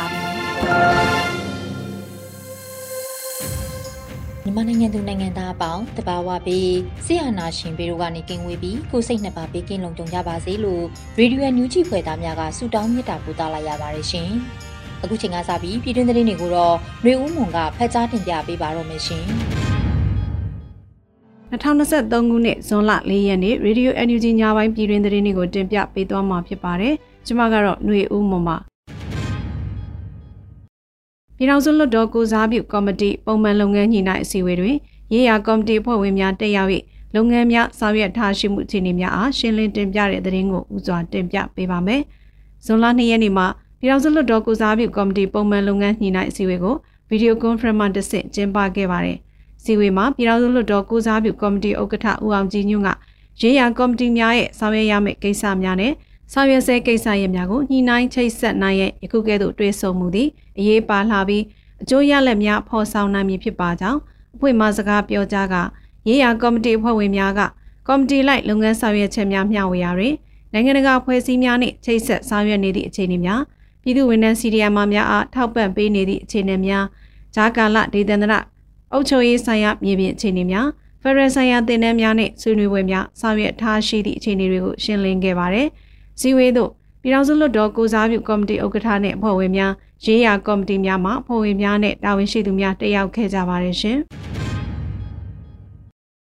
ါပြီ မြန်မာနိုင်ငံသူနိုင်ငံသားအပေါင်းတဘာဝပြီးဆရာနာရှင်ပေတို့ကနေကင်းဝေးပြီးကိုစိတ်နှစ်ပါးပေးကင်းလုံခြုံကြပါစေလို့ရေဒီယိုညူဂျီဖွယ်သားများကဆုတောင်းမေတ္တာပို့သလာရပါတယ်ရှင်။အခုချိန်ကစပြီးပြည်တွင်းသတင်းတွေကိုတော့မျိုးဦးမွန်ကဖတ်ကြားတင်ပြပေးပါတော့မယ်ရှင်။2023ခုနှစ်ဇွန်လ4ရက်နေ့ Radio NUG ညပိုင်းပြည်တွင်သတင်းတွေကိုတင်ပြပေးသွားမှာဖြစ်ပါတယ်။ကျွန်မကတော့ຫນွေဦးမွန် ပါပြည်ထောင်စုလွှတ်တော်ကိုစားပြုကော်မတီပုံမှန်လုပ်ငန်းညှိနှိုင်းအစည်းအဝေးတွင်ရေးရာကော်မတီဖွဲ့ဝင်များတက်ရောက်၍လုပ်ငန်းများဆောင်ရွက်ထားရှိမှုအခြေအနေများအားရှင်းလင်းတင်ပြတဲ့သတင်းကိုဥစွာတင်ပြပေးပါမယ်။ဇွန်လ2ရက်နေ့မှာပြည်ထောင်စုလွှတ်တော်ကိုစားပြုကော်မတီပုံမှန်လုပ်ငန်းညှိနှိုင်းအစည်းအဝေးကိုဗီဒီယိုကွန်ဖရင့်မှတစ်ဆင့်ကျင်းပခဲ့ပါတယ်။စီဝေမှာပြည်ထောင်စုလွှတ်တော်ကိုစားပြုကော်မတီဥက္ကဋ္ဌဦးအောင်ကြည်ညွန့်ကရေးရာကော်မတီများရဲ့ဆောင်ရွက်ရမယ့်ကိစ္စများနဲ့ ဆောင်ရွက်ဆဲကိစ္စရပ်များကိုညှိနှိုင်းချိတ်ဆက်နိုင်ရဲ့ယခုကဲ့သို့တွေ့ဆုံမှုသည်အရေးပါလာပြီးအကျိုးရလဒ်များဖော်ဆောင်နိုင်မည်ဖြစ်ပါကြောင်းအဖွဲ့မှစကားပြောကြားကရေးရာကော်မတီအဖွဲ့ဝင်များကကော်မတီလိုက်လုပ်ငန်းဆောင်ရွက်ချက်များမျှဝေရာတွင်နိုင်ငံတကာဖွဲ့စည်းများနှင့်ချိတ်ဆက်ဆောင်ရွက်နေသည့်အခြေအနေများပြည်သူဝန်ထမ်းစီဒီအမ်များအားထောက်ပံ့ပေးနေသည့်အခြေအနေများဂျာကာလဒေသန္တရအုပ်ချုပ်ရေးဆိုင်ရာမြေပြင်အခြေအနေများဖရန်ဆိုင်ရာတင်နန်းများနှင့်ဆွေးနွေးပွဲများဆောင်ရွက်ထားရှိသည့်အခြေအနေတွေကိုရှင်းလင်းခဲ့ပါတယ်။ ဇီဝေးတို့ပြည်ထောင်စုလွှတ်တော်ကိုစားပြုကော်မတီဥက္ကဋ္ဌနှင့်အဖွဲ့ဝင်များရေးရာကော်မတီများမှဖွဲ့ဝင်များနဲ့တာဝန်ရှိသူများတက်ရောက်ခဲ့ကြပါတယ်ရှင်။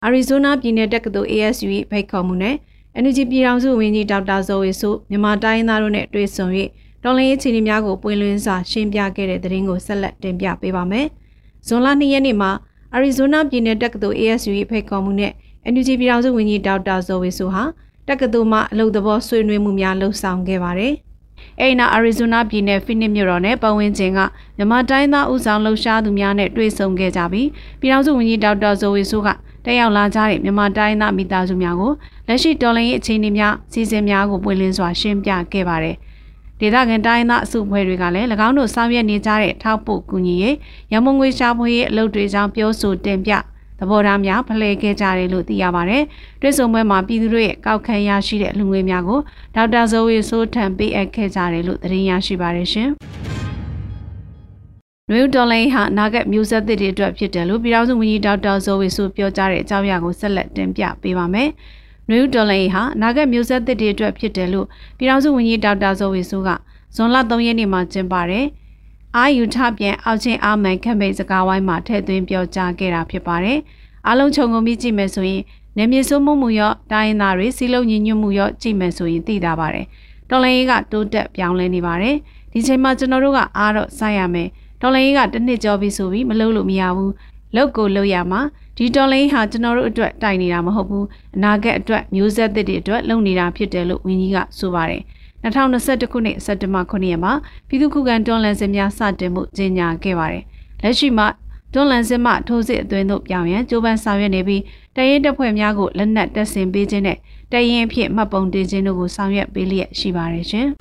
Arizona ပြည်နယ်တက္ကသိုလ် ASU ၏ဖိတ်ခေါ်မှုနဲ့ Energy ပြည်ထောင်စုဝန်ကြီးဒေါက်တာဇော်ဝေစုမြန်မာတိုင်းသားတို့နဲ့တွေ့ဆုံ၍တော်လှန်ရေးအခြေအနေများကိုပွင့်လင်းစွာရှင်းပြခဲ့တဲ့သတင်းကိုဆက်လက်တင်ပြပေးပါမယ်။ဇွန်လ2ရက်နေ့မှာ Arizona ပြည်နယ်တက္ကသိုလ် ASU ၏ဖိတ်ခေါ်မှုနဲ့ Energy ပြည်ထောင်စုဝန်ကြီးဒေါက်တာဇော်ဝေစုဟာ တက္ကသိုလ်မှအလုပ်သဘောဆွေးနွေးမှုများလှုပ်ဆောင်ခဲ့ပါတယ်။အိနာအာရီဇိုနာပြည်နယ်ဖိနစ်မြို့တော်နဲ့ပတ်ဝန်းကျင်ကမြန်မာတိုင်းသားဦးဆောင်လှုပ်ရှားသူများနဲ့တွေ့ဆုံခဲ့ကြပြီးပြည်ထောင်စုဝန်ကြီးဒေါက်တာဇိုဝေဆိုးကတက်ရောက်လာကြတဲ့မြန်မာတိုင်းသားမိသားစုများကိုလက်ရှိတော်လှန်ရေးအခြေအနေများစီစဉ်များကိုပွင့်လင်းစွာရှင်းပြခဲ့ပါတယ်။ဒေသခံတိုင်းသားအစုအဖွဲ့တွေကလည်း၎င်းတို့ဆောင်ရွက်နေကြတဲ့ထောက်ပို့ကူညီရေးရမုံငွေရှာဖွေရေးအလုပ်တွေကြောင့်ပြောဆိုတင်ပြ သဘောထားများဖလှယ်ခဲ့ကြတယ်လို့သိရပါတယ်။တွဲဆုံပွဲမှာပြည်သူတို့ရဲ့ကောက်ခံရရှိတဲ့လူငွေများကိုဒေါက်တာဇော်ဝေဆိုးထံပေးအပ်ခဲ့ကြတယ်လို့သတင်းရရှိပါတယ်ရှင်။နွေဦးတော်လိုင်းဟာနာဂတ်မျိုးဆက်သစ်တွေအတွက်ဖြစ်တယ်လို့ပြည်ထောင်စုဝန်ကြီးဒေါက်တာဇော်ဝေဆိုးပြောကြားတဲ့အကြောင်းအရာကိုဆက်လက်တင်ပြပေးပါမယ်။နွေဦးတော်လိုင်းဟာနာဂတ်မျိုးဆက်သစ်တွေအတွက်ဖြစ်တယ်လို့ပြည်ထောင်စုဝန်ကြီးဒေါက်တာဇော်ဝေဆိုးကဇွန်လ3ရက်နေ့မှာကျင်းပတဲ့ အာယူထပြန်အောက်ချင်းအာမန်ကမ်ပိန်းစကားဝိုင်းမှာထည့်သွင်းပြောကြားခဲ့တာဖြစ်ပါတယ်။အားလုံးခြုံငုံပြီးကြည့်မယ်ဆိုရင်နေမြေစိုးမှုမှုရောတိုင်းသားတွေစီလုံးညီညွတ်မှုရောကြည့်မယ်ဆိုရင်သိတာပါတယ်။တော်လန်ရေးကတိုးတက်ပြောင်းလဲနေပါတယ်။ဒီချိန်မှာကျွန်တော်တို့ကအားတော့စိုက်ရမယ်။တော်လန်ရေးကတစ်နှစ်ကျော်ပြီဆိုပြီးမလုပ်လို့မရဘူး။လောက်ကိုလောက်ရမှာဒီတော်လန်ရေးဟာကျွန်တော်တို့အတွက်တိုင်နေတာမဟုတ်ဘူး။အနာဂတ်အတွက်မျိုးဆက်သစ်တွေအတွက်လုပ်နေတာဖြစ်တယ်လို့ဝင်းကြီးကဆိုပါတယ်။ 2021ခုနှစ်စက်တင်ဘာ9ရက်မှာပြည်သူ့ခုခံတွန်းလှန်စစ်များစတင်မှုကြေညာခဲ့ပါတယ်။လက်ရှိမှာတွန်းလှန်စစ်မှထိုးစစ်အသွင်သို့ပြောင်းရန်ကြိုးပမ်းဆောင်ရွက်နေပြီးတရင်တပ်ဖွဲ့များကိုလက်နက်တပ်ဆင်ပေးခြင်းနဲ့တရင်အဖြစ်မှတ်ပုံတင်ခြင်းတို့ကိုဆောင်ရွက်ပေးလျက်ရှိပါတယ်ရှင်။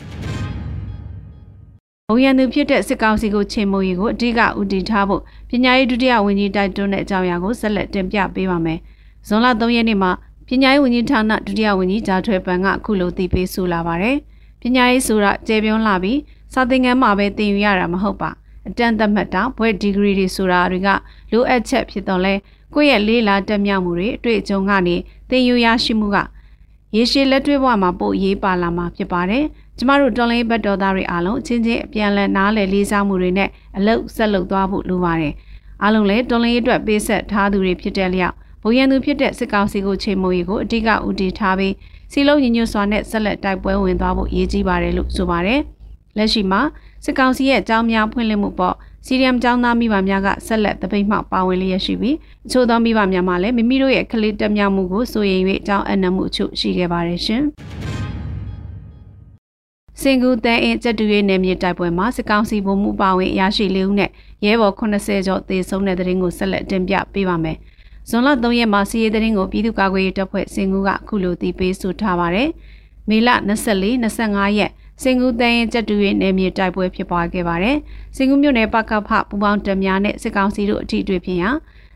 ဘုံရန်သူဖြစ်တဲ့စစ်ကောင်စီကိုချိန်မိုးရေးကိုအဓိကဦးတည်ထားဖို့ပညာရေးဒုတိယဝန်ကြီးတိုက်တွန်းတဲ့အကြောင်းအရာကိုဆက်လက်တင်ပြပေးပါမယ်။ဇွန်လ3ရက်နေ့မှာပညာရေးဝန်ကြီးဌာနဒုတိယဝန်ကြီးဂျာထွဲပန်ကအခုလိုသိပေးဆိုလာပါတယ်။ ပညာရေးဆိုတာကျေပြွန်းလာပြီးစာသင်ခန်းမှာပဲသင်ယူရတာမဟုတ်ပါအတန်းသက်မှတ်တာဘွဲ့ဒီဂရီတွေဆိုတာတွေကလိုအပ်ချက်ဖြစ်တော့လဲကိုယ့်ရဲ့လေးလာတက်မြောက်မှုတွေအတွေ့အကြုံကနေသင်ယူရရှိမှုကရေရှည်လက်တွေ့ဘဝမှာပို့ရေးပါလာမှာဖြစ်ပါတယ်ကျမတို့တော်လိုင်းဘတ်တော်သားတွေအားလုံးအချင်းချင်းအပြန်အလှန်နားလည်လေးစားမှုတွေနဲ့အလုပ်ဆက်လုပ်သွားဖို့လိုပါတယ်အားလုံးလည်းတော်လိုင်းအတွက်ပေးဆက်ထားသူတွေဖြစ်တဲ့လျောက်ဘုံရန်သူဖြစ်တဲ့စစ်ကောင်စီကိုချိန်မိုးရီကိုအတိကဦးတည်ထားပြီး စီလုံးညီညွတ်စွာနဲ့ဆက်လက်တိုက်ပွဲဝင်သွားဖို့ရည်ကြီးပါတယ်လို့ဆိုပါတယ်လက်ရှိမှာစစ်ကောင်စီရဲ့အကြောင်းများဖွင့်လှစ်မှုပေါ့စီရီယမ်ကျောင်းသားမိဘများကဆက်လက်တပိတ်မှောက်ပါဝင်လျက်ရှိပြီးအချို့သောမိဘများမှလည်းမိမိတို့ရဲ့ကလေးတက်မြောက်မှုကိုစိုးရိမ်၍အကြောင်းအနံ့မှုအချို့ရှိခဲ့ပါတယ်ရှင်။စင်ကူတန်းအင်းကျက်တူရဲ့နယ်မြေတိုက်ပွဲမှာစစ်ကောင်စီဗိုလ်မှူးပါဝင်ရရှိလေးဦးနဲ့ရဲဘော်80ကျော်သေဆုံးတဲ့တဲ့ရင်ကိုဆက်လက်တင်ပြပေးပါမယ်။ ဇွန်လ3ရက်မှာစီးရဲတဲ့ရင်ကိုပြည်သူ့ကာကွယ်ရေးတပ်ဖွဲ့စင်ကူကအခုလိုတည်ပေးဆိုထားပါတယ်။မေလ24 25ရက်စင်ကူတန်းရင်ကျက်တူရဲ့နယ်မြေတိုက်ပွဲဖြစ်ပွားခဲ့ပါတယ်။စင်ကူမြို့နယ်ပကဖပူပေါင်းတများနဲ့စစ်ကောင်စီတို့အထိတွေ့ဖြစ်ရာ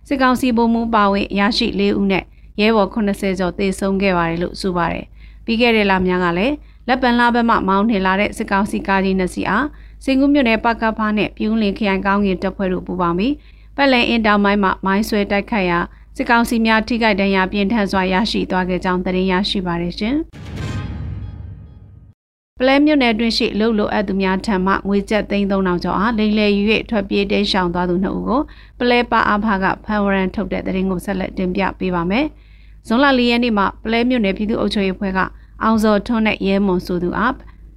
စစ်ကောင်စီဗိုလ်မှူးပါဝင်ရရှိလေးဦးနဲ့ရဲဘော်80ကျော်သေဆုံးခဲ့ပါတယ်လို့ဆိုပါတယ်။ပြီးခဲ့တဲ့လများကလည်းလက်ပံလာဘက်မှမောင်းနှင်လာတဲ့စစ်ကောင်စီကားကြီးနှစ်စီးအားစင်ကူးမြို့နယ်ပကဖားနဲ့ပြူးလင်ခရိုင်ကောင်းကင်တပ်ဖွဲ့တို့ပူးပေါင်းပြီးပတ်လည်အင်တောင်မိုင်းမှမိုင်းဆွဲတိုက်ခတ်ရာ စစ်ကောင်စီများထိခိုက်ဒဏ်ရာပြင်းထန်စွာရရှိသွားခဲ့ကြောင်းသတင်းရရှိပါတယ်ရှင်။ပလဲမြို့နယ်တွင်ရှိလှုပ်လို့အပ်သူများထံမှငွေကျပ်3000ကျော်အားလိမ်လည်ယူ၍ထွက်ပြေးတိမ်းရှောင်သွားသူနှစ်ဦးကိုပလဲပါအဖကဖန်ဝရန်ထုတ်တဲ့သတင်းကိုဆက်လက်တင်ပြပေးပါမယ်။ဇွန်လ၄ရက်နေ့မှာပလဲမြို့နယ်ပြည်သူ့အုပ်ချုပ်ရေးအဖွဲ့ကအောင်စောထွန်းနဲ့ရဲမွန်ဆိုသူအား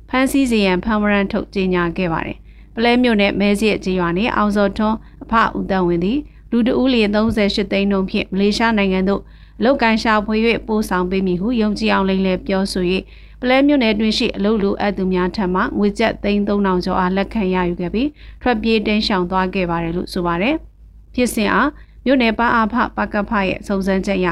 ဖမ်းဆီးစီရန်ဖမ်းဝရန်ထုတ်ကြေညာခဲ့ပါတယ်။ပလဲမြို့နယ်မဲစီရဲ့ကြေးရွာနဲ့အောင်စောထွန်းအဖဦးတန်ဝင်သည် လူတဦးလျင်38သိန်းနှုန်းဖြင့်မလေးရှားနိုင်ငံသို့လောက်ကန်ရှာဖွေ၍ပို့ဆောင်ပေးမည်ဟုယုံကြည်အောင်လိမ့်လဲပြောဆို၍ပလဲမြို့နယ်တွင်ရှိအလုလူအပ်သူများထံမှငွေကျပ်3000ကျော်အားလက်ခံရယူခဲ့ပြီးထွက်ပြေးတင်းရှောင်သွားခဲ့ပါတယ်လို့ဆိုပါတယ်။ဖြစ်စဉ်အားမြို့နယ်ပါအားဖပကဖရဲ့စုံစမ်းချက်အရ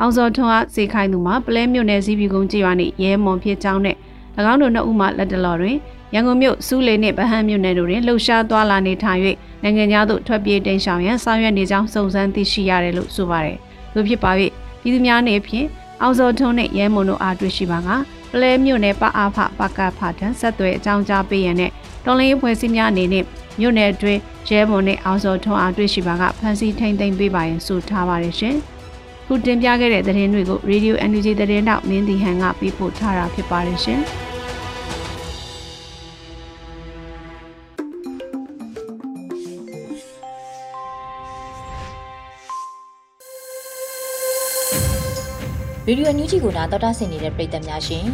အောင်စောထွန်းအားစေခိုင်းသူမှာပလဲမြို့နယ်စီးပီကုန်းကြေးရွာနှင့်ရဲမွန်ဖြစ်ကြောင်းနဲ့၎င်းတို့နှစ်ဦးမှလက်တလော်တွင် ရန်ကုန်မြို့စူးလေနှင့်ဗဟန်းမြို့နယ်တို့တွင်လှုပ်ရှားသွားလာနေထိုင်၍နိုင်ငံသားတို့ထွက်ပြေးတိမ်းရှောင်ရန်ဆောင်ရွက်နေကြောင်းစုံစမ်းသိရှိရတယ်လို့ဆိုပါတယ်။သို့ဖြစ်ပါ၍ပြည်သူများနေဖြင့်အောင်စောထွန်းနှင့်ရဲမွန်တို့အားတွေ့ရှိပါကပလဲမြို့နယ်ပအားဖပကဖထံဆက်သွယ်အကြောင်းကြားပေးရန်နဲ့တော်လင်းဖွဲ့စည်းများအနေနဲ့မြို့နယ်အတွင်းရဲမွန်နှင့်အောင်စောထွန်းအားတွေ့ရှိပါကဖမ်းဆီးထိန်သိမ်းပေးပါရန်ဆိုထားပါတယ်ရှင်။ခုတင်ပြခဲ့တဲ့သတင်းတွေကို Radio Energy သတင်းတောက်မင်းတီဟန်ကပေးပို့ထားတာဖြစ်ပါတယ်ရှင်။ ဗီဒီယိုညူးချီကိုနာတော်တာဆင်နေတဲ့ပရိသတ်များရှင်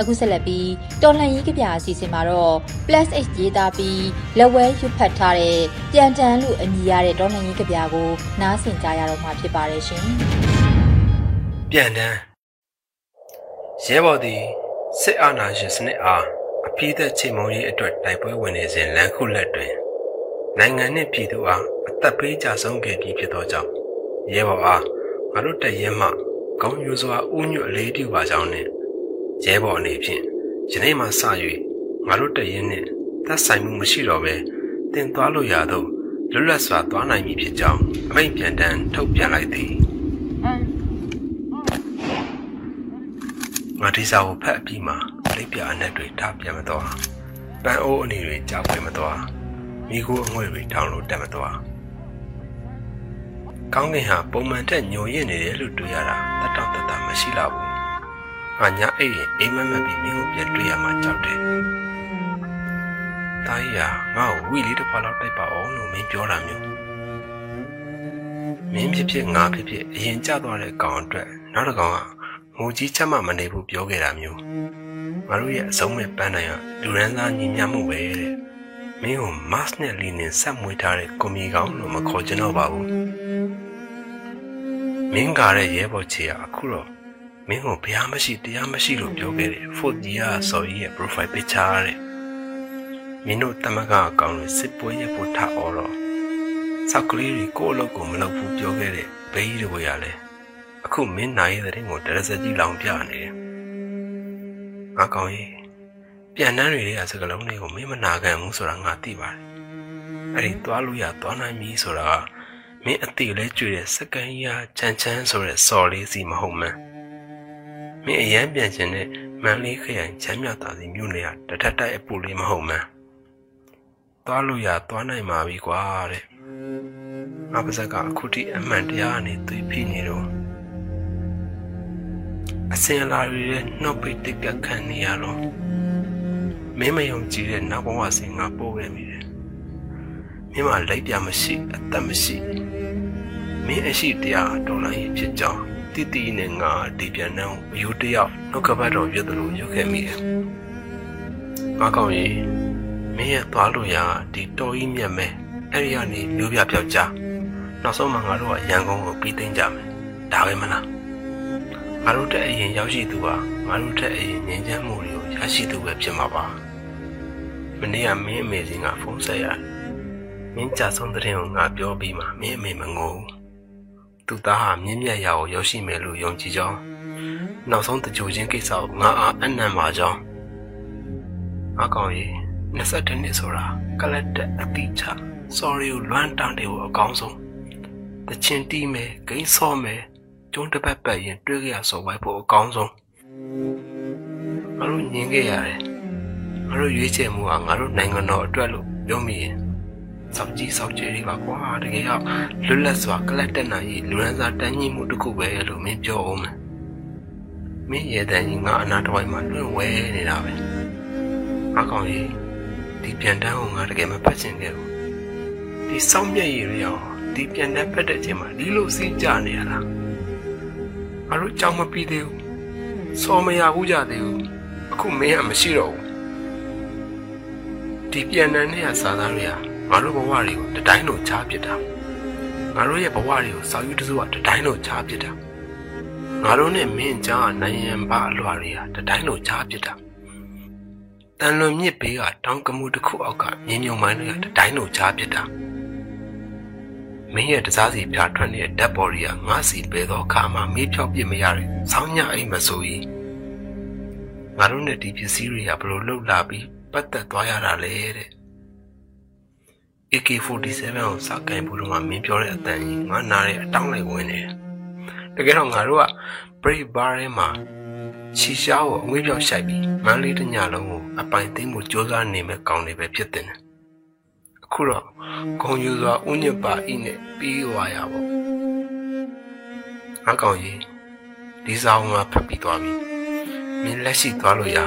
အခုဆက်လက်ပြီးတော်လှန်ရေးကြပြအစီအစဉ်မှာတော့ plus h ရေးသားပြီးလက်ဝဲရွတ်ဖတ်ထားတဲ့ပြန်တန်လို့အမည်ရတဲ့တော်လှန်ရေးကြပြကိုနားဆင်ကြရတော့မှာဖြစ်ပါတယ်ရှင်ပြန်တန်းရဲဘော်သည်စစ်အာဏာရှင်စနစ်အားအပြည့်သက်ချိန်မုံရေးအတွက်တိုက်ပွဲဝင်နေစဉ်လမ်းခုလက်တွင်နိုင်ငံနှင့်ပြည်သူအားအသက်ပေးကြဆုံးခဲ့ပြီးဖြစ်သောကြောင့်ရဲဘော်အားငါတို့တရဲမှ ကောင်းယူစွာဥညွတ်အလေးပြုပါကြောင်းနှင့်ရဲဘော်အနေဖြင့်ယနေ့မှစ၍ငါတို့တရဲနှင့်သက်ဆိုင်မှုမရှိတော့ဘဲတင်သွားလို့ရသောလွတ်လပ်စွာသွားနိုင်မည်ဖြစ်ကြောင်းအမိန့်ပြန်တန်းထုတ်ပြန်လိုက်သည်ငါဒီစာကိုဖတ်အပြီးမှာလိပ်ပြအနက်တွေထားပြန်မသွားပန်းအိုးအနေတွေကြောက်ပြန်မသွားမိခိုးအငွေ့တွေထောင်လို့တက်မသွား ကောင်းကင်ဟာပုံမှန်တက်ညိုရင့်နေတယ်လို့တွေ့ရတာတတောင့်တတမရှိတော့ဘူးငါညာအိပ်ရင်အိမ်မက်မက်ပြီးမင်းကိုပြန်တွေ့ရမှကြောက်တယ်တာကြီးဟာငါ့ကိုဝီလေးတစ်ခါလောက်တိုက်ပါအောင်လို့မင်းပြောတာမျိုးမင်းဖြစ်ဖြစ်ငါဖြစ်ဖြစ်အရင်ကြသွားတဲ့ကောင်အတွက်နောက်တစ်ကောင်ကငိုကြီးချက်မှမနေဘူးပြောခဲ့တာမျိုးငါတို့ရဲ့အဆုံးမဲ့ပန်းနိုင်ကလူရန်သားညီမျှမှုပဲတဲ့မင်းကိုမတ်နဲ့လီနင်ဆက်မွေးထားတဲ့ကွန်မီကောင်လို့မခေါ်ကြတော့ပါဘူး မင်းကားတဲ့ရဲဘော်ချေကအခုတော့မင်းကိုဘုရားမရှိတရားမရှိလို့ပြောခဲ့တယ်ဖို့ကြီးကဆော်ကြီးရဲ့ profile picture တဲ့မင်းတို့တမကအကောင်တွေစစ်ပွဲရဖို့ထားအော်တော့ဆောက်ကလေးတွေကိုယ့်အလုပ်ကိုမလုပ်ဘူးပြောခဲ့တဲ့ဘေးကြီးတွေရလဲအခုမင်းနိုင်တဲ့တဲ့ကိုတရစကြီးလောင်ပြနေတယ်။ငါကောင်းရေးပြန်နှမ်းတွေကစကလုံးတွေကိုမင်းမနာခံဘူးဆိုတာငါသိပါတယ်။အဲ့ဒီသွားလို့ရသွားနိုင်ပြီဆိုတာက မင်းအတိလဲကြွေတဲ့စကန်ရချမ်းချမ်းဆိုတဲ့စော်လေးစီမဟုတ်မှန်း။မင်းအရန်ပြန်ခြင်းနဲ့မန်လေးခရိုင်ချမ်းမြတာစီမြို့နယ်ကတထက်တိုက်အပူလေးမဟုတ်မှန်း။သွားလို့ရသွားနိုင်ပါပြီကွာတဲ့။ငါပါဇက်ကအခုထိအမှန်တရားနဲ့သွေးဖိနေတော့အစင်လာတွေရဲ့နှုတ်ပိတ်တက်ကခံနေရတော့မင်းမယုံကြည်တဲ့နောက်ဘဝစဉ်ငါပို့ခဲ့မိတယ် မင်းမလိုက်ပြမရှိအသက်မရှိမင်းအရှိတရားတော်လိုင်းဖြစ်ကြောင်းတိတိနဲ့ငါဒီပြန်နှောင်းယူတယောက်နှုတ်ကပတ်တော်ရွတ်တယ်လို့ရွတ်ခဲ့မိတယ်ငါကောင်းကြီးမင်းရဲ့သွားလို့ရဒီတော်ကြီးမြတ်မဲအဲ့ဒီကနေမျိုးပြပြောက်ကြနောက်ဆုံးမှငါတို့ကရန်ကုန်ကိုပြီးသိမ်းကြမယ်ဒါပဲမလားငါတို့တဲ့အရင်ရောက်ရှိသူဟာငါတို့တဲ့အရင်ငြိမ်းချမ်းမှုတွေကိုရရှိသူပဲဖြစ်မှာပါမနေ့ကမင်းအမေစင်ကဖုန်းဆက်ရတယ် မင်းကြဆုံးတဲ့ရင်ကိုငါပြောပြီးမှမင်းအမေမငိုဘူးသူသားဟာမြင့်မြတ်ရာကိုရောက်ရှိမယ်လို့ယုံကြည်ကြောင်းနောက်ဆုံးတကြိုချင်းကိစ္စကိုငါအားအနံ့ပါကြောင်းအကောင်ကြီး22နှစ်ဆိုတာကလတ်တဲ့အတိချ sorry ကိုလွမ်းတောင်းတယ်ကိုအကောင်းဆုံးတချင်တီးမယ်ဂိမ်းဆော့မယ်ကျုံးတစ်ပတ်ပတ်ရင်တွေးကြရဆိုဝိုက်ဖို့အကောင်းဆုံးငါတို့ညင်ခဲ့ရတယ်ငါတို့ရွေးချယ်မှုကငါတို့နိုင်ငံတော်အတွက်လို့ပြောမိရင် စောက်ကြီးစောက်ကြီးတွေပါကွာတကယ်တော့လွတ်လပ်စွာကလတ်တက်နိုင်ရေးလူရန်စာတန်းကြီးမှုတစ်ခုပဲလို့မင်းပြောအောင်မယ်မင်းရဲ့တန်းကြီးငါအနာတစ်ဝိုက်မှာလွင့်ဝဲနေတာပဲအကောင်ကြီးဒီပြန်တန်းကိုငါတကယ်မဖတ်ချင်ခဲ့ဘူးဒီစောင့်မျက်ရည်တွေရောဒီပြန်တန်းဖတ်တဲ့အချိန်မှာဒီလိုစီးကြနေရလားငါတို့ကြောင်မပြီးသေးဘူးစော်မရဘူးကြသေးဘူးအခုမင်းကမရှိတော့ဘူးဒီပြန်တန်းနဲ့စာသားတွေက ငါတို့ဘဝတွေကိုတတိုင်းလို့ချားပစ်တာငါတို့ရဲ့ဘဝတွေကိုစောက်ယူတစုကတတိုင်းလို့ချားပစ်တာငါတို့နဲ့မင်းကြားနိုင်ရန်ပါအလွှာတွေကတတိုင်းလို့ချားပစ်တာတန်လွန်မြစ်ဘေးကတောင်ကမှုတစ်ခုအောက်ကမြင်းမြုံမိုင်းတွေကတတိုင်းလို့ချားပစ်တာမင်းရဲ့တစားစီပြားထွက်နေတဲ့ဓာတ်ပေါ်ရီကငါစီပဲသောအခါမှာမေးဖြောက်ပြစ်မရတဲ့ဆောင်းညအိမ်မဆိုကြီးငါတို့နဲ့ဒီပစ္စည်းတွေကဘလို့လှုပ်လာပြီးပတ်သက်သွားရတာလေတဲ့ AK47 ကိုစကင်ဘူးတော့မင်းပြောတဲ့အတန်ကြီးငါနားတဲ့အတောင်းလိုက်ဝင်နေတယ်တကယ်တော့ငါတို့က Brave Bar ထဲမှာချီရှားကိုအငွေးပြောက်ရှိုက်ပြီးမန်းလေးတညလုံးကိုအပိုင်သိမ်းမှုစ조사နေမဲ့ကောင်းနေပဲဖြစ်တဲ့အခုတော့ဂုံယူစွာဥညစ်ပါဤနဲ့ပြီးသွားရပါအကောင်ကြီးဒီဆောင်ကဖတ်ပြီးသွားပြီမင်းလက်ရှိသွားလို့ရ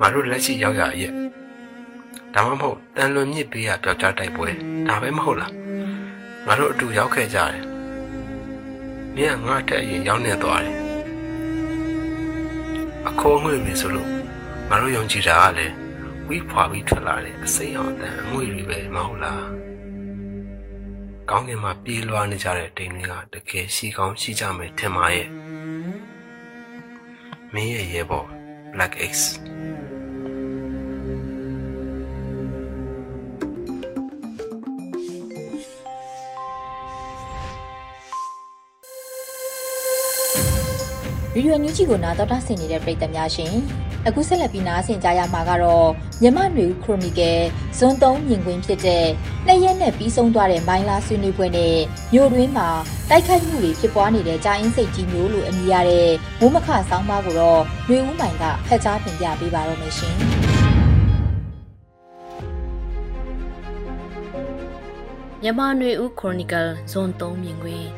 ငါတို့လက်ရှိရောက်ရရဲ့ ဒါမှမဟုတ်တန်လွန်မြစ်ပေးရပျောက်ကြားတိုက်ပွဲဒါပဲမဟုတ်လားငါတို့အတူရောက်ခဲ့ကြတယ်မင်းကငါတက်ရင်ရောက်နေသွားတယ်အခေါ်ငွေပြီဆိုလို့ငါတို့ယုံကြည်တာကလည်းဝိဖွာပြီးထွက်လာတဲ့အစိမ်းအောင်အတန်အငွေတွေပဲမဟုတ်လားကောင်းကင်မှာပြေးလွှားနေကြတဲ့တိမ်တွေကတကယ်ရှိကောင်းရှိကြမယ်ထင်ပါရဲ့မင်းရဲ့ရေပေါ် Black X ဗီဒီယိုညူးကြီးကိုနားတော်တာဆင်နေတဲ့ပရိသတ်များရှင်အခုဆက်လက်ပြီးနားဆင်ကြရမှာကတော့မြမနွေခရိုနီကယ်ဇွန်3မြင်ကွင်းဖြစ်တဲ့နှစ်ရက်နဲ့ပြီးဆုံးသွားတဲ့မိုင်းလာဆွေးနွေးပွဲနဲ့မြို့တွင်းမှာတိုက်ခိုက်မှုတွေဖြစ်ပွားနေတဲ့ကြာအင်းစိတ်ကြီးမျိုးလိုအမည်ရတဲ့မိုးမခဆောင်းပါးကိုတော့ຫນွေဦးမိုင်ကဖက်ကြားတင်ပြပေးပါတော့မယ်ရှင်မြန်မာနွေဦးခရိုနီကယ်ဇွန်3မြင်ကွင်း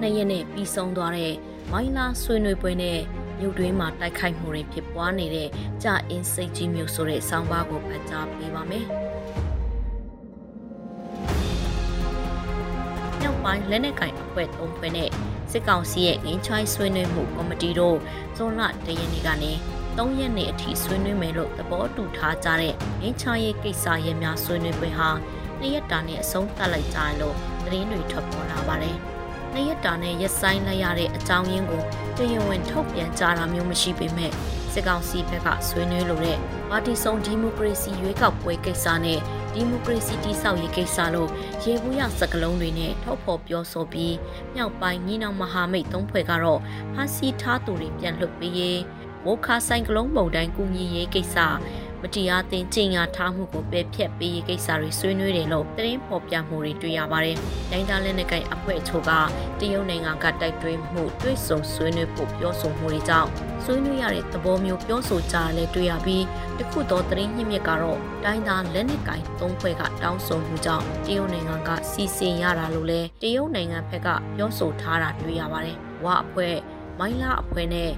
နှစ်ရက်နဲ့ပြီးဆုံးသွားတဲ့ မိုင်းလာဆွေးနွေးပွဲနဲ့မြို့တွင်းမှာတိုက်ခိုက်မှုတွေဖြစ်ပွားနေတဲ့ကြာအင်းစိတ်ကြီးမျိုးဆိုတဲ့ဆောင်းပါးကိုဖတ်ကြားပေးပါမယ်။နောက်ပိုင်းလက်နက်ကင်အဖွဲ့၃ဖွဲ့နဲ့စစ်ကောင်စီရဲ့ငင်းချိုင်းဆွေးနွေးမှုကော်မတီတို့ဇွန်လ၁ရက်နေ့ကနေ၃ရက်နေ့အထိဆွေးနွေးမယ်လို့သဘောတူထားကြတဲ့ငင်းချိုင်းရဲ့ကိစ္စရဲ့များဆွေးနွေးပွဲဟာနှစ်ရက်တာနဲ့အဆုံးသတ်လိုက်ကြတယ်လို့သတင်းတွေထွက်ပေါ်လာပါတယ်။ နှစ်ရက်တာနဲ့ရက်ဆိုင်လိုက်ရတဲ့အကြောင်းရင်းကိုတရားဝင်ထုတ်ပြန်ကြတာမျိုးမရှိပေမဲ့စစ်ကောင်စီဘက်ကဆွေးနွေးလိုတဲ့ပါတီစုံဒီမိုကရေစီရွေးကောက်ပွဲကိစ္စနဲ့ဒီမိုကရေစီတည်ဆောက်ရေးကိစ္စလို့ရေဘူးရစကလုံးတွေနဲ့ထုတ်ဖော်ပြောဆိုပြီးမြောက်ပိုင်းညီနောင်မဟာမိတ်သုံးဖွဲ့ကတော့ဖမ်းဆီးထားသူတွေပြန်လွှတ်ပေးရေးဝိုခါဆိုင်ကလုံးပုံတိုင်းကူညီရေးကိစ္စ မတရားသင်ကျင့်ရထားမှုကိုပယ်ဖျက်ပေးရေးကိစ္စတွေဆွေးနွေးတယ်လို့သတင်းဖော်ပြမှုတွေတွေ့ရပါတယ်။တိုင်းသားလက်နက်ကိုင်အဖွဲ့အချို့ကတရုတ်နိုင်ငံကတိုက်တွန်းမှုတွေ့ဆုံဆွေးနွေးဖို့ပြောဆိုမှုတွေကြောင့်ဆွေးနွေးရတဲ့သဘောမျိုးပြောဆိုကြရလဲတွေ့ရပြီးတခုသောသတင်းညှိမြစ်ကတော့တိုင်းသားလက်နက်ကိုင်သုံးဖွဲ့ကတောင်းဆိုမှုကြောင့်တရုတ်နိုင်ငံကစီစဉ်ရတာလို့လဲတရုတ်နိုင်ငံဘက်ကပြောဆိုထားတာတွေ့ရပါတယ်။ဝါအဖွဲ့မိုင်းလာအဖွဲ့နဲ့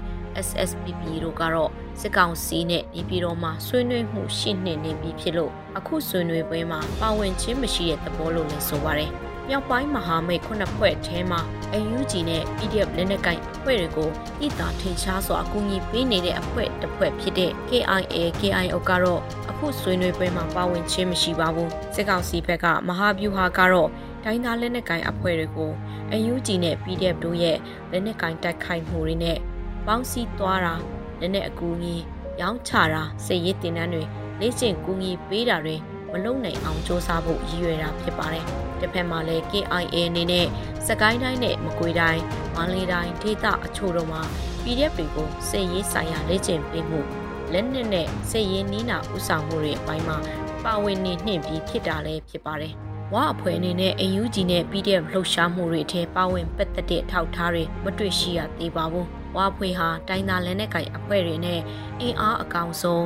SSPP တို့ကတော့စစ်ကောင်စီနဲ့နေပြည်တော်မှာဆွေးနွေးမှုရှိနေနေပြီဖြစ်လို့အခုဆွေးနွေးပွဲမှာပါဝင်ခြင်းမရှိတဲ့သဘောလို့လည်းဆိုပါတယ်။မြောက်ပိုင်းမဟာမိတ်ခုနှစ်ဖွဲ့ထဲမှာ UNG နဲ့ PDF လက်နက်ကိုင်အဖွဲ့တွေကိုတိတာထင်ရှားစွာအကူအညီပေးနေတဲ့အဖွဲ့တစ်ဖွဲ့ဖြစ်တဲ့ KIA KIO ကတော့အခုဆွေးနွေးပွဲမှာပါဝင်ခြင်းမရှိပါဘူးစစ်ကောင်စီဘက်ကမဟာဗျူဟာကတော့ဒိုင်းသားလက်နက်ကိုင်အဖွဲ့တွေကို UNG နဲ့ PDF တို့ရဲ့လက်နက်ကိုင်တိုက်ခိုက်မှုတွေနဲ့ ပေါင်းစည်းသွားတာလက်နက်အကူအညီရောင်းချတာစစ်ရေးတင်နန်းတွေလေ့ကျင့်ကူညီပေးတာတွေမလုံနိုင်အောင်စ조사ဖို့ရည်ရွယ်တာဖြစ်ပါတယ်။တစ်ဖက်မှာလည်း KIA အနေနဲ့စကိုင်းတိုင်းနဲ့မကွေးတိုင်းမန္တလေးတိုင်းဒေသအချို့တို့မှာ PDF တွေကိုစစ်ရေးဆိုင်ရာလေ့ကျင့်ပေးမှုလက်နက်နဲ့စစ်ရေးနီးနာဥဆောင်မှုတွေအပိုင်းမှာပါဝင်နေနှင့်ပြီးဖြစ်တာလည်းဖြစ်ပါတယ်။ဝါအဖွဲ့အနေနဲ့ AUG နဲ့ PDF လှုပ်ရှားမှုတွေအထက်ပါဝင်ပတ်သက်တဲ့ထောက်ထားတွေမတွေ့ရှိရသေးပါဘူး။ ဝါဖွဲ့ဟာတိုင်းသားလက်နက်ကိုင်အဖွဲ့တွေနဲ့အင်အားအကောင်ဆုံး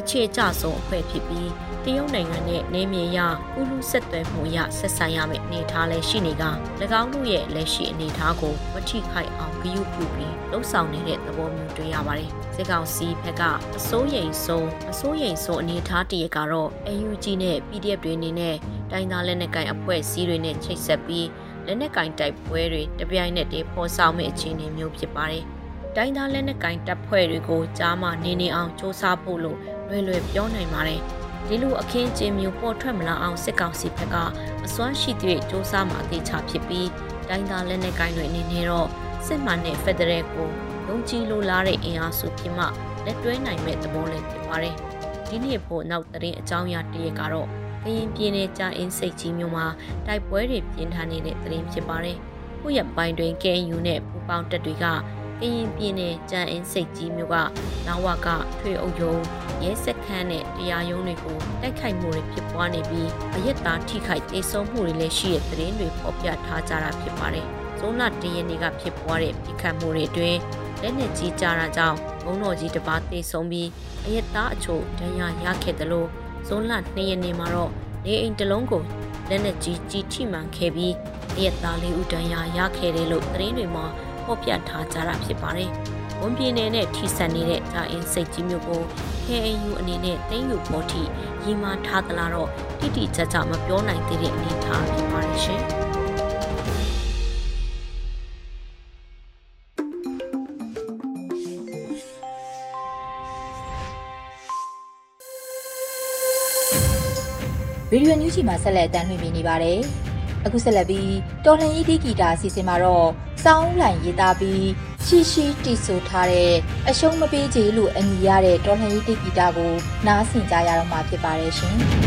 အခြေကျဆုံးအဖွဲ့ဖြစ်ပြီးတရုတ်နိုင်ငံနဲ့နေမြေရဥလူဆက်သွယ်မှုရဆက်ဆံရမယ့်အနေအထားလည်းရှိနေက၎င်းတို့ရဲ့လက်ရှိအနေအထားကိုမထိခိုက်အောင်ဂရုပြုပြီးလှုပ်ဆောင်နေတဲ့သဘောမျိုးတွေ့ရပါတယ်။စစ်ကောင်စီဘက်ကအစိုးရိမ်ဆုံးအစိုးရိမ်ဆုံးအနေအထားတရကတော့ AUG နဲ့ PDF တွေအနေနဲ့တိုင်းသားလက်နက်ကိုင်အဖွဲ့အစည်းတွေနဲ့ချိတ်ဆက်ပြီးလက်နက်ကင်တိုက်ပွဲတွေတပြိုင်နက်တည်းဖော်ဆောင်မယ့်အခြေအနေမျိုးဖြစ်ပါတယ်။ တိုင်းသားလက်နက်ကင်တပ်ဖွဲ့တွေကိုကြားမှနေနေအောင်စ조사ဖို့လို့လွယ်လွယ်ပြောနိုင်ပါတယ်။ဒီလိုအခင်းကျင်းမျိုးပေါ်ထွက်မလာအောင်စစ်ကောင်စီဘက်ကအစွမ်းရှိတဲ့စ조사မှာအသေးချဖြစ်ပြီးတိုင်းသားလက်နက်ကင်တွေအနေနဲ့တော့စစ်မှန်တဲ့ဖက်ဒရယ်ကိုယုံကြည်လိုလားတဲ့အင်အားစုဖြစ်မှလက်တွဲနိုင်မဲ့သဘောလည်းဖြစ်ပါတယ်။ဒီနေ့ဖို့နောက်သတင်းအကြောင်းအရာတရက်ကတော့ကရင်ပြည်နယ်ကြာအင်းစိတ်ကြီးမြို့မှာတိုက်ပွဲတွေပြင်းထန်နေတဲ့သတင်းဖြစ်ပါတယ်။ခုရက်ပိုင်းတွင် KNU နဲ့ပူးပေါင်းတပ်တွေက ကရင်ပြည်နယ်ကြာအင်းစိတ်ကြီးမြို့ကနာဝကထွေအုပ်ရုံးရဲစက်ခန်းနဲ့တရားရုံးတွေကိုတိုက်ခိုက်မှုတွေဖြစ်ပွားနေပြီးအရက်သားထိခိုက်ဒေဆုံးမှုတွေလည်းရှိတဲ့သတင်းတွေဖော်ပြထားကြတာဖြစ်ပါတယ်။ဇုံးလတရနေ့ကဖြစ်ပွားတဲ့ပြစ်ခတ်မှုတွေအတွင်းလက်နက်ကြီးကြတာကြောင့်ဘုံတော်ကြီးတစ်ပါးသေဆုံးပြီးအရက်သားအချို့ဒဏ်ရာရခဲ့တယ်လို့ဇွန်လ2ရက်နေ့မှာတော့နေအိမ်တစ်လုံးကိုလက်နက်ကြီးကြီးထိမှန်ခဲ့ပြီးအရက်သားလေးဦးဒဏ်ရာရခဲ့တယ်လို့သတင်းတွေမှာ ဖော်ပြထားကြတာဖြစ်ပါတယ်။ဝန်ပြည်နယ်နဲ့ထိစပ်နေတဲ့ဂျာအင်းစိတ်ကြီးမျိုးကို KAU အနေနဲ့တင်းယူဖို့ထိရီမာထားသလားတော့တိတိကျကျမပြောနိုင်သေးတဲ့အနေအထားဖြစ်ပါတယ်ရှင်။ဗီဒီယိုညူးချီမှာဆက်လက်တမ်းလွှင့်ပြနေပါတယ်။ အခုဆက်လက်ပြီးတော်လှန်ရေးဒီဂီတာအစီအစဉ်မှာတော့စောင်းလိုင်ရေးသားပြီးရှိရှိတီဆိုထားတဲ့အရှုံးမပေးချေလို့အမည်ရတဲ့တော်လှန်ရေးဒီဂီတာကိုနားဆင်ကြရတော့မှာဖြစ်ပါတယ်ရှင်။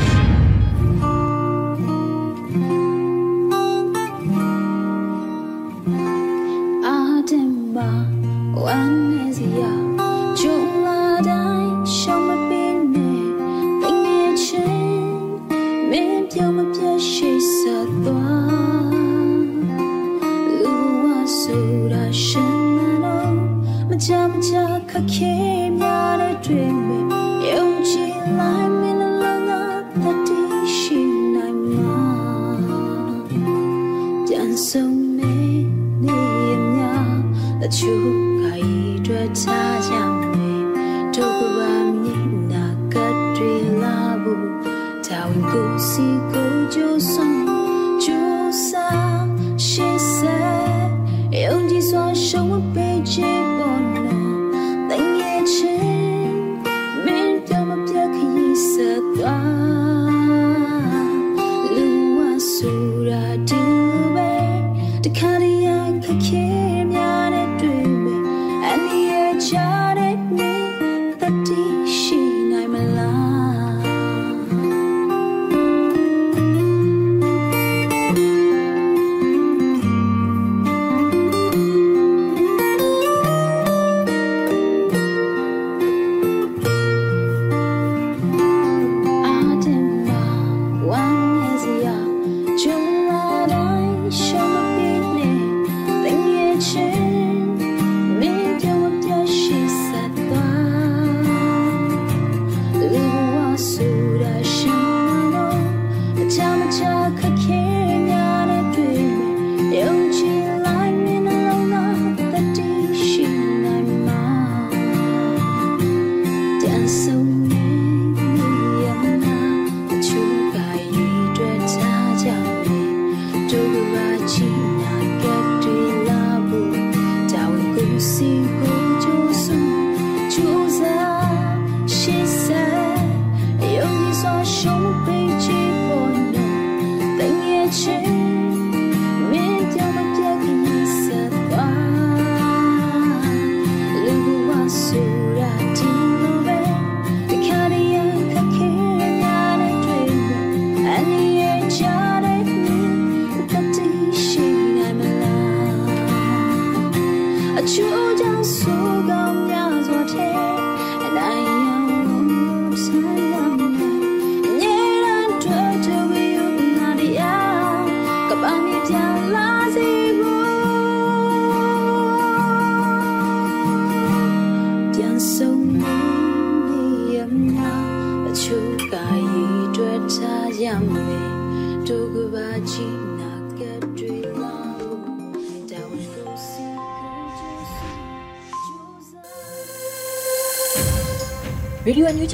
ဝဆူရာရှ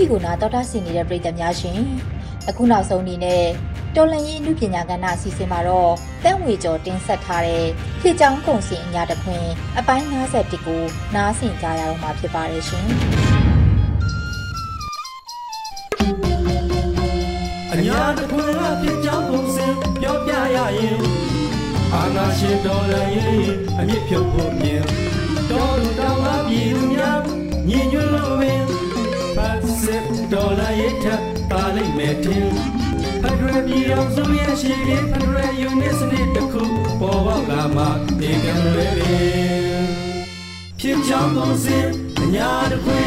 ရေဒီယိုအန်ယူဂျီကိုနာတော်တာဆင်နေတဲ့ပရိသတ်များရှင်အခုနောက်ဆုံးအနေနဲ့တော်လန်ရေးအမှုပညာကဏ္ဍအစီအစဉ်မှာတော့တန့်ဝေကျော်တင်ဆက်ထားတဲ့ဖြစ်ကြောင်းကုန်စင်အညာတခွင် အပိုင်း51ကိုနားဆင်ကြရတော့မှာဖြစ်ပါတယ်ရှင်အညာတခွင်ကဖြစ်ကြောင်းကုန်စင်ပြောပြရရင်အာနာရှင်တော်လန်ရေးအမြင့်ဖြုတ်ဖို့ အောင်စုရဲ့ရှိလေးဖက်ဒရယ်ယူနစ်စနစ်တစ်ခုပေါ်ပေါက်လာမှဒီကံလွယ်ပင်ဖြစ်ချောင်းကုန်စင်အညာတခွေ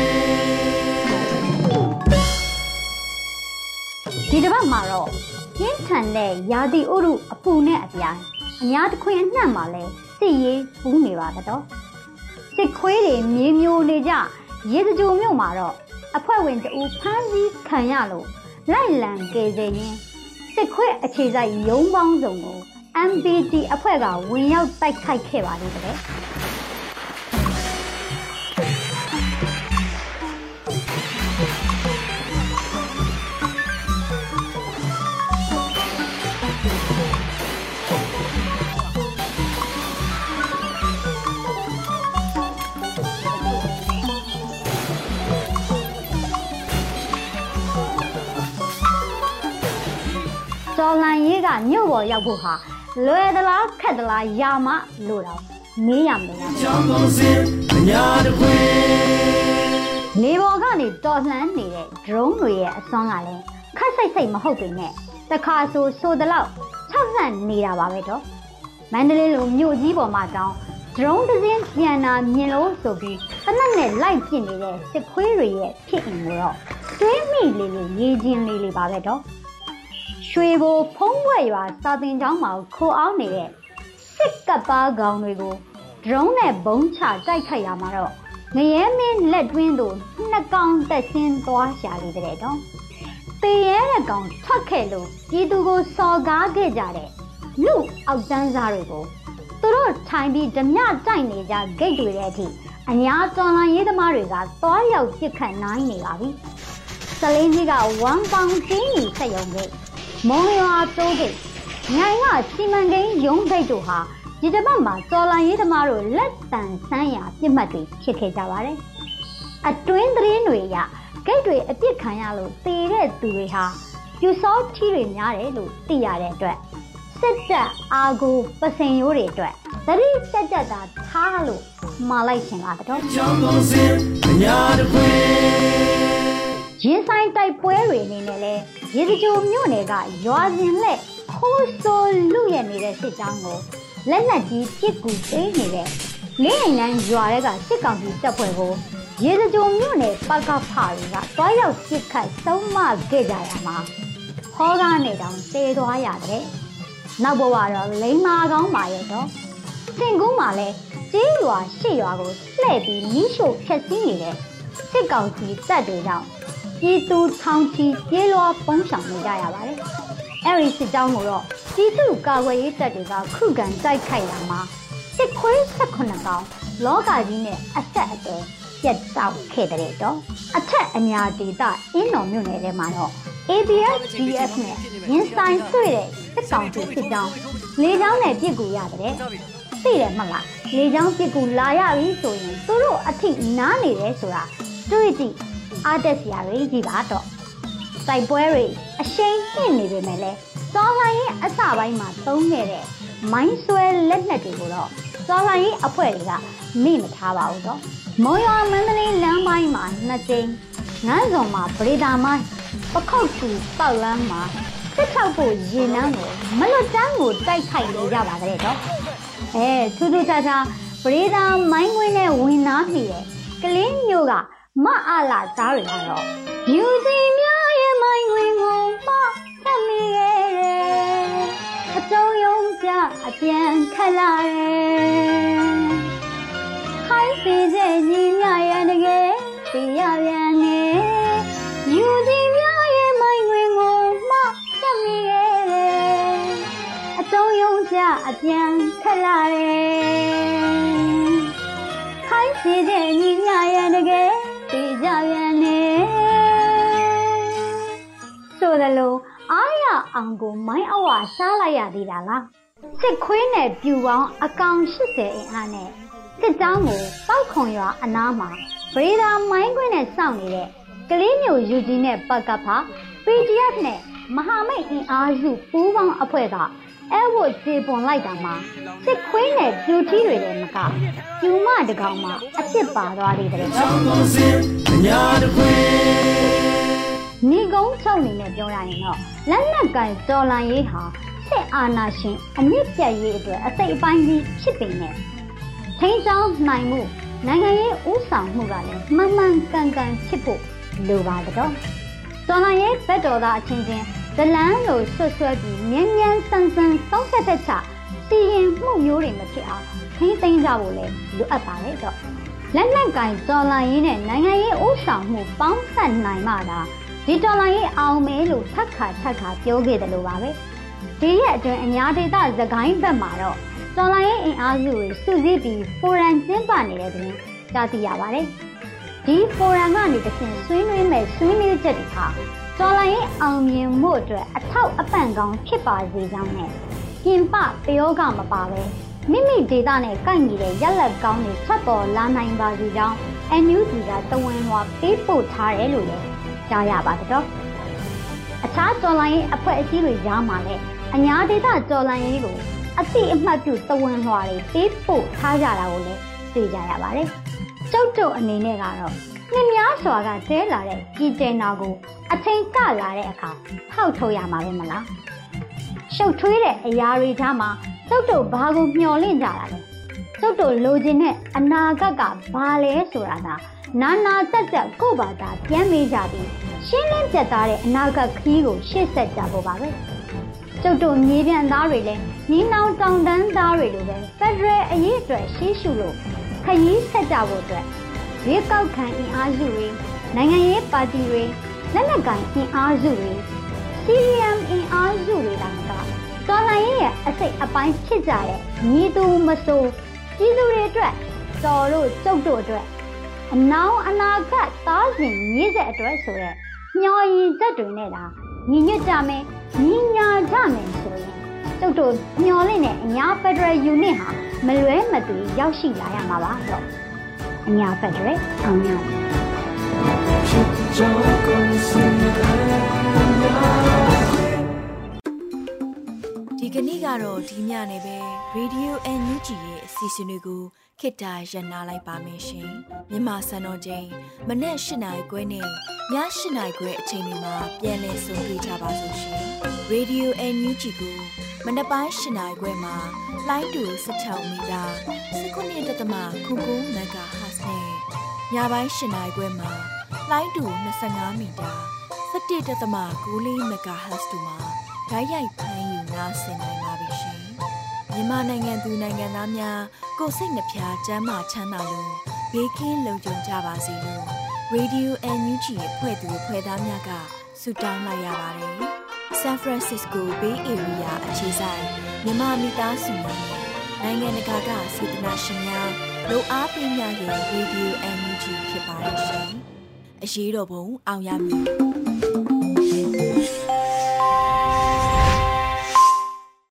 ဒီတစ်ပတ်မှာတော့ပြင်းထန်တဲ့ရာသီဥတုအပူနဲ့အပြိုင်အညာတခွင်အနှံ့မှာလဲစစ်ရေးပူးနေပါတော့စစ်ခွေးတွေမြေမျိုးနေကြရေစကြိုမြို့မှာတော့အဖွဲ့ဝင်တဦးဖမ်းဆီးခံရလို့လိုက်လံကယ်ဆယ်ရင်း စစ်ခွေးအခြေစိုက်ရုံးပေါင်းစုံကို MPT အဖွဲ့ကဝင်ရောက်တိုက်ခိုက်ခဲ့ပါလေတဲ့ မြို့ပေါ်ရောက်ဖို့ဟာလွယ်သလားခက်သလားယာမလို့တော့မေးရမယ်လားချောင်းကုန်စင်အညာတခွေနေပေါ်ကနေတော်လှန်နေတဲ့ drone တွေရဲ့အစွမ်းကလည်းခက်စိတ်စိတ်မဟုတ်ပေမဲ့တခါဆိုဆိုတလောက်၆ဆန့်နေတာပါပဲတော့မန္တလေးလိုမြို့ကြီးပေါ်မှာတောင်း drone တစ်စင်းပြန်လာမြင်လို့ဆိုပြီးတနက်နဲ့လိုက်ပြစ်နေတဲ့စစ်ခွေးတွေရဲ့ဖြစ်အင်ကိုတော့တွေးမိလေးလေးရေးချင်းလေးလေးပါပဲတော့ ရွှေဘိုဖုံးဘွဲ့ရွာစာတင်ကျောင်းမှာခိုအောင်နေတဲ့စစ်ကပ်ပါကောင်တွေကိုဒရုန်းနဲ့ဘုံချတိုက်ခိုက်ရမှာတော့ငရဲမင်းလက်တွင်းတို့နှစ်ကောင်တက်ဆင်းသွားရှာလေတဲ့တော့တေရဲတဲ့ကောင်ထွက်ခဲ့လို့ပြည်သူကိုစော်ကားခဲ့ကြတဲ့လူအောက်တန်းစားတွေကိုသူတို့ထိုင်ပြီးဓမြတိုက်နေကြဂိတ်တွေတဲ့အထိအညာတော်လန်ရေးသမားတွေကသွားရောက်ပြစ်ခတ်နိုင်နေပါပြီ။စလင်းကြီးကဝမ်ပေါင်ကျင်းကြီးဆက်ယုံခဲ့ မုံရွာတိုးဂိတ်မြိုင်ကစီမံကိန်းရုံးဂိတ်တို့ဟာဒီတစ်ပတ်မှာစော်လန်ရေးသမားတို့လက်တန်ဆန်းရာပြစ်မှတ်တွေဖြစ်ခဲ့ကြပါတယ်။အတွင်းသတင်းတွေရဂိတ်တွေအပြစ်ခံရလို့တေတဲ့သူတွေဟာပြူစောထီးတွေများတယ်လို့သိရတဲ့အတွက်စစ်တပ်အာကိုပစင်ရိုးတွေအတွက်သတိတက်တက်တာထားလို့မှာလိုက်ရှင်လာတော့ ရင်ဆိုင်တိုက်ပွဲတွေအနေနဲ့လဲရေစကြိုမြို့နယ်ကရွာစဉ်လက်ခိုးဆိုးလူရနေတဲ့စစ်ကြောင်းကိုလက်နက်ကြီးပစ်ကူပေးနေတဲ့လင်းအိမ်လန်းရွာတွေကစစ်ကောင်စီတပ်ဖွဲ့ကိုရေစကြိုမြို့နယ်ပကဖတွေကတွားရောက်ပစ်ခတ်ဆုံးမခဲ့ကြရမှာဟောကားနဲ့တောင်တေသွားရတယ်နောက်ဘဝတော့လိန်မာကောင်းပါရဲ့တော့စင်ကူးမှာလဲကျေးရွာရှစ်ရွာကိုလှည့်ပြီးမိရှို့ဖျက်ဆီးနေတဲ့စစ်ကောင်စီတပ်တွေကြောင့် ပြည်သူထောင်ချီပြေးလွှားပုံဆောင်နေကြရပါတယ်။အဲဒီစစ်ကြောင်းကိုတော့ပြည်သူကာကွယ်ရေးတပ်တွေကခုခံတိုက်ခိုက်လာမှာစစ်ခွေး18ကောင်လောကကြီးနဲ့အဆက်အသွယ်ပြတ်တောက်ခဲ့တဲ့တော့အထက်အညာဒေသအင်းတော်မြို့နယ်ထဲမှာတော့ ABS DF နဲ့ရင်ဆိုင်တွေ့တဲ့စစ်ကောင်စီစစ်ကြောင်းလေကြောင်းနဲ့ပြစ်ကူရတယ်သိတယ်မလားလေကြောင်းပြစ်ကူလာရပြီဆိုရင်သူတို့အထိနားနေတယ်ဆိုတာတွေ့ကြည့် အားတက်စရာတွေကြီးပါတော့စိုက်ပွဲတွေအရှိန်နှင့်နေပေမဲ့လည်းစော်လိုင်းရေးအစပိုင်းမှာသုံးခဲ့တဲ့မိုင်းဆွဲလက်နက်တွေကိုတော့စော်လိုင်းရေးအဖွဲ့တွေကမိမထားပါဘူးတော့မော်ရွာမန္တလေးလမ်းပိုင်းမှာနှစ်ကြိမ်ငန်းစုံမှာပရိဒါမိုင်းပခုတ်တူပေါက်လမ်းမှာစစ်ထောက်ဖို့ရေနန်းကိုမလွတ်တမ်းကိုတိုက်ခိုက်နေကြပါတဲ့တော့အဲထူးထူးခြားခြားပရိဒါမိုင်းခွင်းနဲ့ဝင်နာမိတဲ့ကလေးမျိုးက မအားလာသားတွေကတော့ယူစီများရဲ့မိုင်းခွင်းကိုမသတ်မိရဲ့အတုံးယုံကြအပြန်ခက်လာတယ်ခိုင်းစီတဲ့ညီမရဲ့တကယ်ပြရပြန်နေယူစီများရဲ့မိုင်းခွင်းကိုမသတ်မိရဲ့အတုံးယုံကြအပြန်ခက်လာတယ်ခိုင်းစီတဲ့ညီမရဲ့တကယ် ပြကြပြန်နေဆိုသလိုအားရအောင်ကိုမိုင်းအဝရှားလိုက်ရသေးတာလားစစ်ခွေးနဲ့ပြူပေါင်းအကောင်80အင်အားနဲ့စစ်ကြောင်းကိုပောက်ခွန်ရွာအနားမှာဗရေဒါမိုင်းခွင်းနဲ့စောင့်နေတဲ့ကလေးမျိုးယူကြီးနဲ့ပတ်ကပ်ဖာ PDF နဲ့မဟာမိတ်အင်အားစုပူးပေါင်းအဖွဲ့က အဲဝတ်ကြေပွန်လိုက်တာမှာစစ်ခွေးနဲ့ပြူထီးတွေလည်းမကပြူမတကောင်မှအစ်စ်ပါသွားသေးတယ်ချောနော်င်းကုန်စင်အညာတခွေနေကုန်းချုပ်နေနဲ့ပြောရရင်တော့လက်နက်ကင်တော်လန်ရေးဟာစစ်အာဏာရှင်အမြင့်ပြတ်ရေးအတွက်အစိတ်အပိုင်းကြီးဖြစ်ပေမဲ့ထိန်းချောင်းနိုင်မှုနိုင်ငံရေးဥဆောင်မှုကလည်းမှန်မှန်ကန်ကန်ဖြစ်ဖို့လိုပါတော့တော်လန်ရေးဘက်တော်သားအချင်းချင်း ဇလန်းလိုဆွတ်ဆွဲပြီးမြင်းမြန်းဆန်းဆန်းစောင့်ဆက်တဲ့ချစီရင်မှုမျိုးတွေမဖြစ်အောင်ထိန်းသိမ်းကြဖို့လည်းလိုအပ်ပါတယ်တော့လက်နက်ကင်တော်လိုင်းရေးနဲ့နိုင်ငံရေးဥဆောင်မှုပေါင်းစပ်နိုင်မှသာဒီတော်လိုင်းရေးအောင်မဲလို့ထပ်ခါထပ်ခါပြောခဲ့တယ်လို့ပါပဲဒီရက်အတွင်းအများဒေသသခိုင်းဘက်မှာတော့တော်လိုင်းရေးအင်အားစုတွေစုစည်းပြီးဖိုရမ်ကျင်းပနေတဲ့တွင်ကြားသိရပါတယ်ဒီဖိုရမ်ကနေတစ်ဆင့်ဆွေးနွေးမဲ့ဆွေးနွေးချက်တွေဟာ တော်လိုင်းရေးအောင်မြင်မှုအတွက်အထောက်အပံ့ကောင်းဖြစ်ပါစေကြောင်းနဲ့ပြင်ပပယောဂမပါပဲမိမိဒေတာနဲ့ကိုက်ညီတဲ့ရက်လက်ကောင်းတွေထွက်ပေါ်လာနိုင်ပါစေကြောင်း NUG ကတဝန်လွှာပေးပို့ထားတယ်လို့လည်းကြားရပါတော့အခြားတော်လိုင်းရေးအဖွဲ့အစည်းတွေကြားမှာလည်းအညာဒေတာတော်လိုင်းရေးကိုအတိအမှတ်ပြုတဝန်လွှာတွေပေးပို့ထားကြတာကိုလည်းသိကြရပါတယ်ကျုပ်တို့အနေနဲ့ကတော့ နှစ်များစွာကကျဲလာတဲ့ကြီးကျယ်နာကိုအချိန်ကလာတဲ့အခါထောက်ထုတ်ရမှာပဲမလားရှုပ်ထွေးတဲ့အရာတွေထားမှာကျုပ်တို့ဘာကိုမျှော်လင့်ကြတာလဲကျုပ်တို့လိုချင်တဲ့အနာဂတ်ကဘာလဲဆိုတာကနာနာတက်တက်ကိုယ့်ဘာသာပြန်မေးကြပြီးရှင်းလင်းပြတ်သားတဲ့အနာဂတ်ခရီးကိုရှေ့ဆက်ကြဖို့ပါပဲကျုပ်တို့မြေပြန်သားတွေလည်းညီနောင်တောင်တန်းသားတွေလိုပဲဖက်ဒရယ်အရေးအတွက်ရှေးရှုလို့ခရီးဆက်ကြဖို့အတွက် ရွေးကောက်ခံအင်အားစုတွေနိုင်ငံရေးပါတီတွေလက်နက်ကိုင်အင်အားစုတွေ CRM အင်အားစုတွေကကတော်လှန်ရေးရဲ့အစိတ်အပိုင်းဖြစ်ကြတဲ့ညီသူမဆိုးပြည်သူတွေအတွက်တော်တို့ကျုပ်တို့အတွက်အနောင်အနာဂတ်သားစဉ်မြည်တဲ့အတွက်ဆိုရက်မျော်ရည်ချက်တွေနဲ့ဒါညီညွတ်ကြမယ်ညီညာကြမယ်ဆိုရင်ကျုပ်တို့မျော်လင့်တဲ့အညာဖက်ဒရယ်ယူနစ်ဟာမလွဲမသွေရောက်ရှိလာရမှာပါတော့ အညာဖက်ဒရယ်အောင်ရချောင်းကုန်စင်အညာဒီကနေ့ကတော့ဒီညနေပဲ Radio NUG ရဲ့အစီအစဉ်လေးကိုခေတ္တရနာလိုက်ပါမယ်ရှင်မြန်မာစံတော်ချိန်မနေ့၈နိုင်ခွဲနဲ့ည၈နိုင်ခွဲအချိန်တွေမှာပြောင်းလဲဆိုပြကြပါစို့ရှင် Radio NUG ကိုမနေ့ပိုင်း၈နိုင်ခွဲမှာလိုင်းတူ16မီတာ19.7 MHz နဲ့ ညပိုင်း၈နိုင်ခွဲမှာလိုင်းတူ25မီတာ17.6 MHz တို့မှာဓာတ်ရိုက်ဖမ်းယူနာဆင်နိုင်ပါပြီရှင်။မြန်မာနိုင်ငံသူနိုင်ငံသားများကိုယ်စိတ်နှပြချမ်းမာချမ်းသာလို့ဘေးကင်းလုံခြုံကြပါစေလို့ Radio NUG ရဲ့ဖွဲ့သူဖွဲ့သားများကဆုတောင်းလိုက်ရပါတယ်။ San Francisco Bay Area အခြေဆိုင်မြန်မာမိသားစုများနဲ့နိုင်ငံတကာကစေတနာရှင်များ လို့အားပေးကြတဲ့ Radio NUG ဖြစ်ပါတယ်ရှင်။အရေးတော်ပုံအောင်ရမည်။